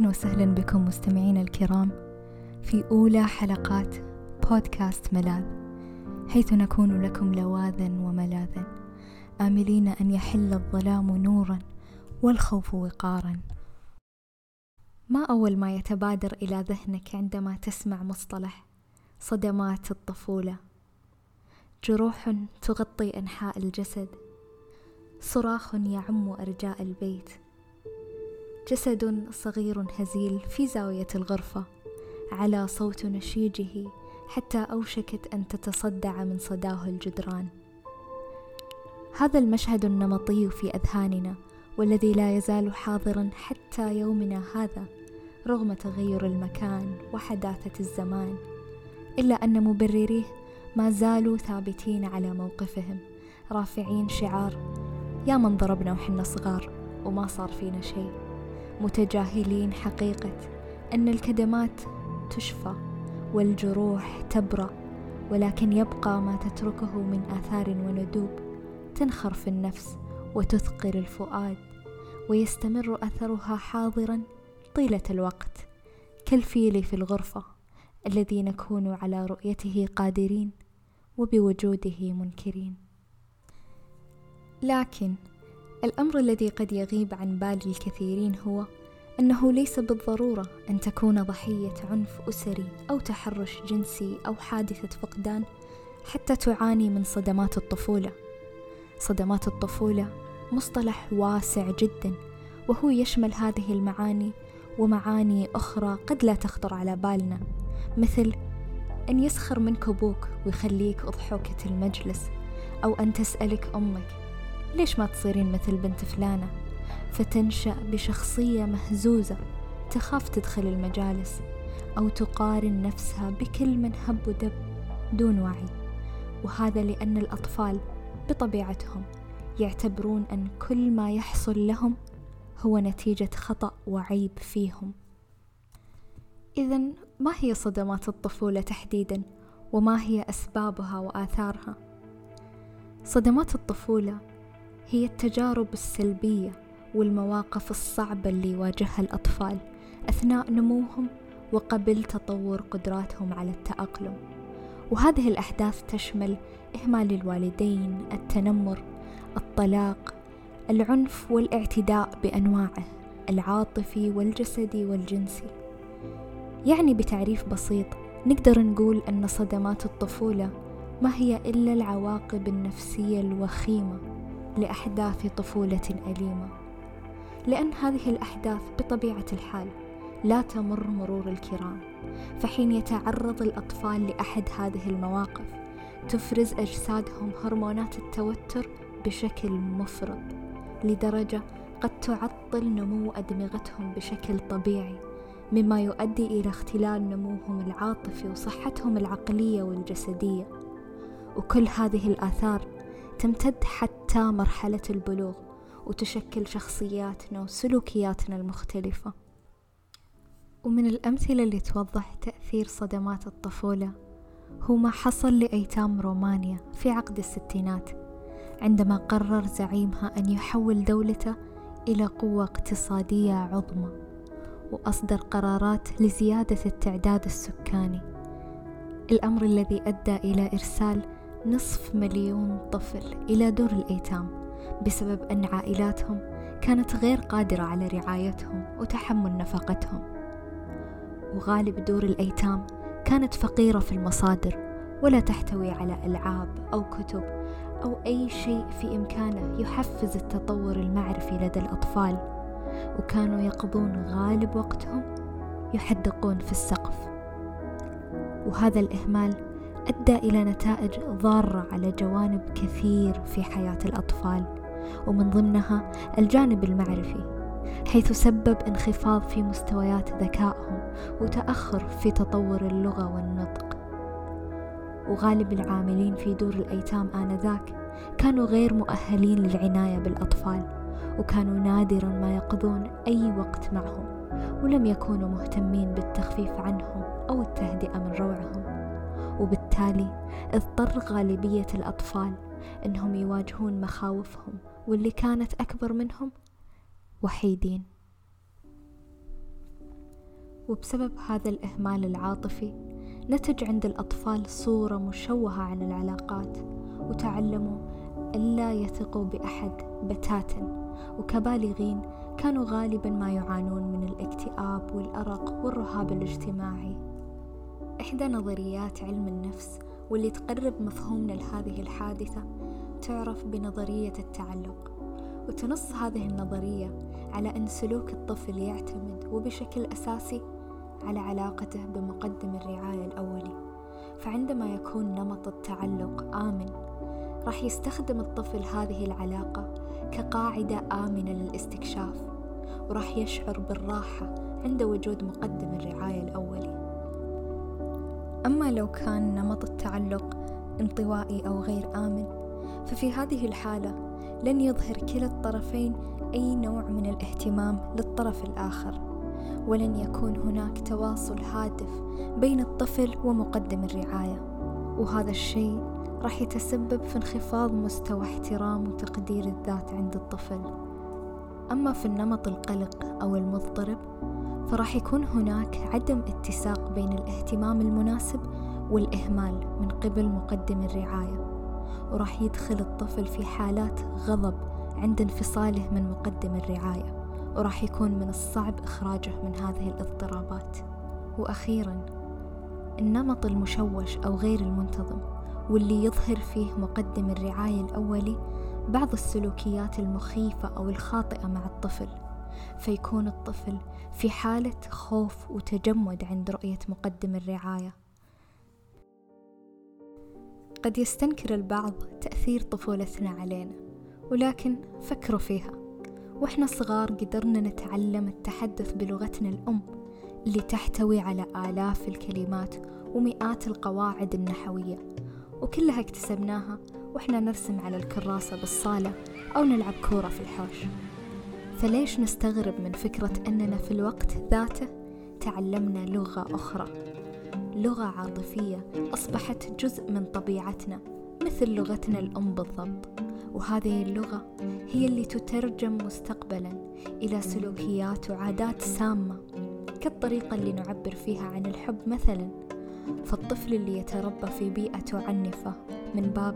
أهلا وسهلا بكم مستمعينا الكرام في أولى حلقات بودكاست ملاذ. حيث نكون لكم لواذا وملاذا آملين أن يحل الظلام نورا والخوف وقارا. ما أول ما يتبادر إلى ذهنك عندما تسمع مصطلح صدمات الطفولة جروح تغطي أنحاء الجسد صراخ يعم أرجاء البيت جسد صغير هزيل في زاوية الغرفة على صوت نشيجه حتى أوشكت أن تتصدع من صداه الجدران. هذا المشهد النمطي في أذهاننا والذي لا يزال حاضرا حتى يومنا هذا رغم تغير المكان وحداثة الزمان. إلا أن مبرريه ما زالوا ثابتين على موقفهم رافعين شعار يا من ضربنا وحنا صغار وما صار فينا شيء. متجاهلين حقيقة أن الكدمات تشفى والجروح تبرأ ولكن يبقى ما تتركه من آثار وندوب تنخر في النفس وتثقل الفؤاد ويستمر أثرها حاضرا طيلة الوقت كالفيل في الغرفة الذي نكون على رؤيته قادرين وبوجوده منكرين. لكن الأمر الذي قد يغيب عن بال الكثيرين هو أنه ليس بالضرورة أن تكون ضحية عنف أسري أو تحرش جنسي أو حادثة فقدان حتى تعاني من صدمات الطفولة. صدمات الطفولة مصطلح واسع جدا وهو يشمل هذه المعاني ومعاني أخرى قد لا تخطر على بالنا مثل أن يسخر منك أبوك ويخليك أضحوكة المجلس أو أن تسألك أمك ليش ما تصيرين مثل بنت فلانة؟ فتنشأ بشخصية مهزوزة تخاف تدخل المجالس أو تقارن نفسها بكل من هب ودب دون وعي. وهذا لأن الأطفال بطبيعتهم يعتبرون أن كل ما يحصل لهم هو نتيجة خطأ وعيب فيهم. إذا ما هي صدمات الطفولة تحديدا؟ وما هي أسبابها وآثارها؟ صدمات الطفولة هي التجارب السلبية والمواقف الصعبة اللي يواجهها الأطفال أثناء نموهم وقبل تطور قدراتهم على التأقلم. وهذه الأحداث تشمل إهمال الوالدين التنمر الطلاق العنف والاعتداء بأنواعه العاطفي والجسدي والجنسي. يعني بتعريف بسيط نقدر نقول أن صدمات الطفولة ما هي إلا العواقب النفسية الوخيمة لأحداث طفولة أليمة. لأن هذه الأحداث بطبيعة الحال لا تمر مرور الكرام. فحين يتعرض الأطفال لأحد هذه المواقف تفرز أجسادهم هرمونات التوتر بشكل مفرط لدرجة قد تعطل نمو أدمغتهم بشكل طبيعي مما يؤدي إلى اختلال نموهم العاطفي وصحتهم العقلية والجسدية. وكل هذه الآثار تمتد حتى مرحلة البلوغ وتشكل شخصياتنا وسلوكياتنا المختلفة. ومن الأمثلة اللي توضح تأثير صدمات الطفولة هو ما حصل لأيتام رومانيا في عقد الستينات عندما قرر زعيمها أن يحول دولته إلى قوة اقتصادية عظمى وأصدر قرارات لزيادة التعداد السكاني. الأمر الذي أدى إلى إرسال نصف مليون طفل إلى دور الأيتام بسبب أن عائلاتهم كانت غير قادرة على رعايتهم وتحمل نفقتهم. وغالب دور الأيتام كانت فقيرة في المصادر ولا تحتوي على ألعاب أو كتب أو أي شيء في إمكانه يحفز التطور المعرفي لدى الأطفال وكانوا يقضون غالب وقتهم يحدقون في السقف. وهذا الإهمال أدى إلى نتائج ضارة على جوانب كثير في حياة الأطفال ومن ضمنها الجانب المعرفي حيث سبب انخفاض في مستويات ذكائهم وتأخر في تطور اللغة والنطق. وغالب العاملين في دور الأيتام آنذاك كانوا غير مؤهلين للعناية بالأطفال وكانوا نادرا ما يقضون أي وقت معهم ولم يكونوا مهتمين بالتخفيف عنهم أو التهدئة من روعهم. وبالتالي اضطر غالبية الأطفال أنهم يواجهون مخاوفهم واللي كانت أكبر منهم وحيدين. وبسبب هذا الإهمال العاطفي نتج عند الأطفال صورة مشوهة عن العلاقات وتعلموا ألا يثقوا بأحد بتاتا وكبالغين كانوا غالبا ما يعانون من الاكتئاب والأرق والرهاب الاجتماعي. إحدى نظريات علم النفس واللي تقرب مفهومنا لهذه الحادثة تعرف بنظرية التعلق وتنص هذه النظرية على أن سلوك الطفل يعتمد وبشكل أساسي على علاقته بمقدم الرعاية الأولي. فعندما يكون نمط التعلق آمن راح يستخدم الطفل هذه العلاقة كقاعدة آمنة للاستكشاف وراح يشعر بالراحة عند وجود مقدم الرعاية الأولي. أما لو كان نمط التعلق انطوائي أو غير آمن ففي هذه الحالة لن يظهر كلا الطرفين أي نوع من الاهتمام للطرف الآخر ولن يكون هناك تواصل هادف بين الطفل ومقدم الرعاية. وهذا الشيء راح يتسبب في انخفاض مستوى احترام وتقدير الذات عند الطفل. أما في النمط القلق أو المضطرب فراح يكون هناك عدم اتساق بين الاهتمام المناسب والإهمال من قبل مقدم الرعاية. وراح يدخل الطفل في حالات غضب عند انفصاله من مقدم الرعاية. وراح يكون من الصعب إخراجه من هذه الاضطرابات. وأخيرا النمط المشوش أو غير المنتظم واللي يظهر فيه مقدم الرعاية الأولي بعض السلوكيات المخيفة أو الخاطئة مع الطفل. فيكون الطفل في حالة خوف وتجمد عند رؤية مقدم الرعاية. قد يستنكر البعض تأثير طفولتنا علينا ولكن فكروا فيها. وإحنا صغار قدرنا نتعلم التحدث بلغتنا الأم اللي تحتوي على آلاف الكلمات ومئات القواعد النحوية وكلها اكتسبناها وإحنا نرسم على الكراسة بالصالة أو نلعب كورة في الحوش. فليش نستغرب من فكرة أننا في الوقت ذاته تعلمنا لغة أخرى؟ لغة عاطفية أصبحت جزء من طبيعتنا مثل لغتنا الأم بالضبط. وهذه اللغة هي اللي تترجم مستقبلا إلى سلوكيات وعادات سامة. كالطريقة اللي نعبر فيها عن الحب مثلا. فالطفل اللي يتربى في بيئة تعنفه من باب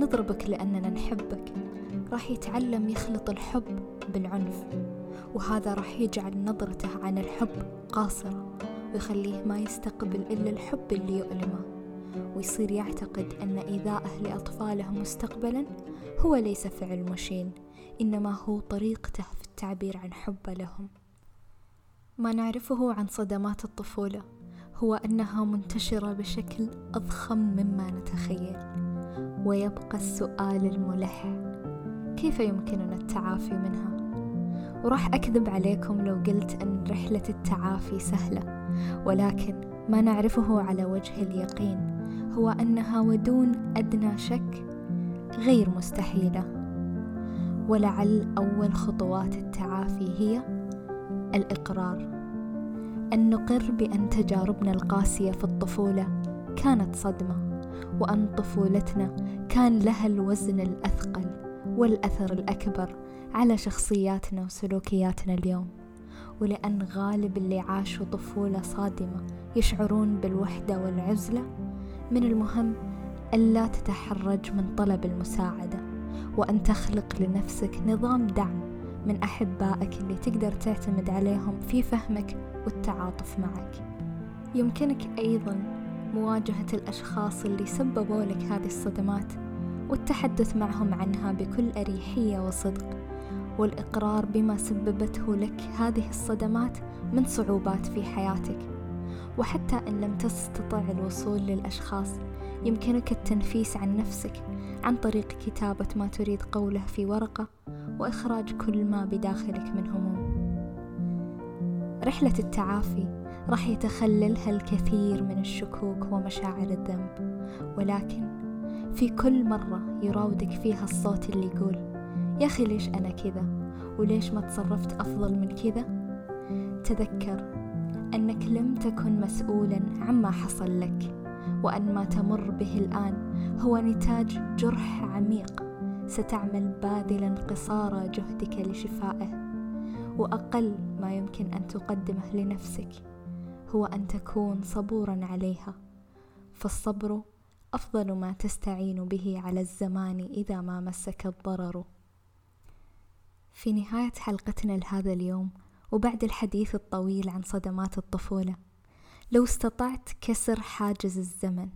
نضربك لأننا نحبك راح يتعلم يخلط الحب بالعنف وهذا راح يجعل نظرته عن الحب قاصرة ويخليه ما يستقبل إلا الحب اللي يؤلمه ويصير يعتقد أن إيذاءه لأطفاله مستقبلا هو ليس فعل مشين إنما هو طريقته في التعبير عن حبه لهم. ما نعرفه عن صدمات الطفولة هو أنها منتشرة بشكل أضخم مما نتخيل ويبقى السؤال الملح كيف يمكننا التعافي منها؟ وراح أكذب عليكم لو قلت أن رحلة التعافي سهلة ولكن ما نعرفه على وجه اليقين هو أنها ودون أدنى شك غير مستحيلة. ولعل أول خطوات التعافي هي الإقرار. أن نقر بأن تجاربنا القاسية في الطفولة كانت صدمة وأن طفولتنا كان لها الوزن الأثقل. والأثر الأكبر على شخصياتنا وسلوكياتنا اليوم ولأن غالب اللي عاشوا طفولة صادمة يشعرون بالوحدة والعزلة من المهم ألا تتحرج من طلب المساعدة وأن تخلق لنفسك نظام دعم من أحبائك اللي تقدر تعتمد عليهم في فهمك والتعاطف معك. يمكنك أيضا مواجهة الأشخاص اللي سببوا لك هذه الصدمات والتحدث معهم عنها بكل أريحية وصدق والإقرار بما سببته لك هذه الصدمات من صعوبات في حياتك. وحتى إن لم تستطع الوصول للأشخاص يمكنك التنفيس عن نفسك عن طريق كتابة ما تريد قوله في ورقة وإخراج كل ما بداخلك من هموم. رحلة التعافي راح يتخللها الكثير من الشكوك ومشاعر الذنب ولكن في كل مرة يراودك فيها الصوت اللي يقول يا أخي ليش أنا كذا؟ وليش ما تصرفت أفضل من كذا؟ تذكر أنك لم تكن مسؤولا عما حصل لك وأن ما تمر به الآن هو نتاج جرح عميق. ستعمل باذلا قصارى جهدك لشفائه وأقل ما يمكن أن تقدمه لنفسك هو أن تكون صبورا عليها. فالصبر أفضل ما تستعين به على الزمان إذا ما مسك الضرر في نهاية حلقتنا لهذا اليوم وبعد الحديث الطويل عن صدمات الطفولة لو استطعت كسر حاجز الزمن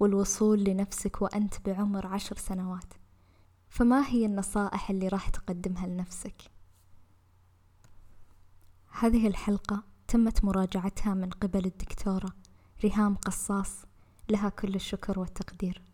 والوصول لنفسك وأنت بعمر عشر سنوات فما هي النصائح اللي راح تقدمها لنفسك؟ هذه الحلقة تمت مراجعتها من قبل الدكتورة ريهام قصاص لها كل الشكر والتقدير.